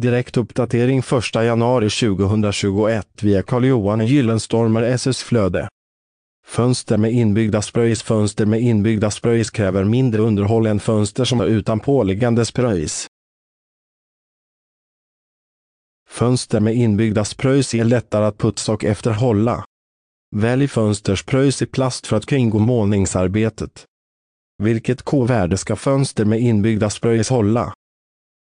Direktuppdatering 1 januari 2021 via Carl-Johan Gyllenstormer SS Flöde. Fönster med inbyggda spröjs Fönster med inbyggda spröjs kräver mindre underhåll än fönster som är utan påliggande spröjs. Fönster med inbyggda spröjs är lättare att putsa och efterhålla. Välj fönsterspröjs i plast för att kringgå målningsarbetet. Vilket K-värde ska fönster med inbyggda spröjs hålla?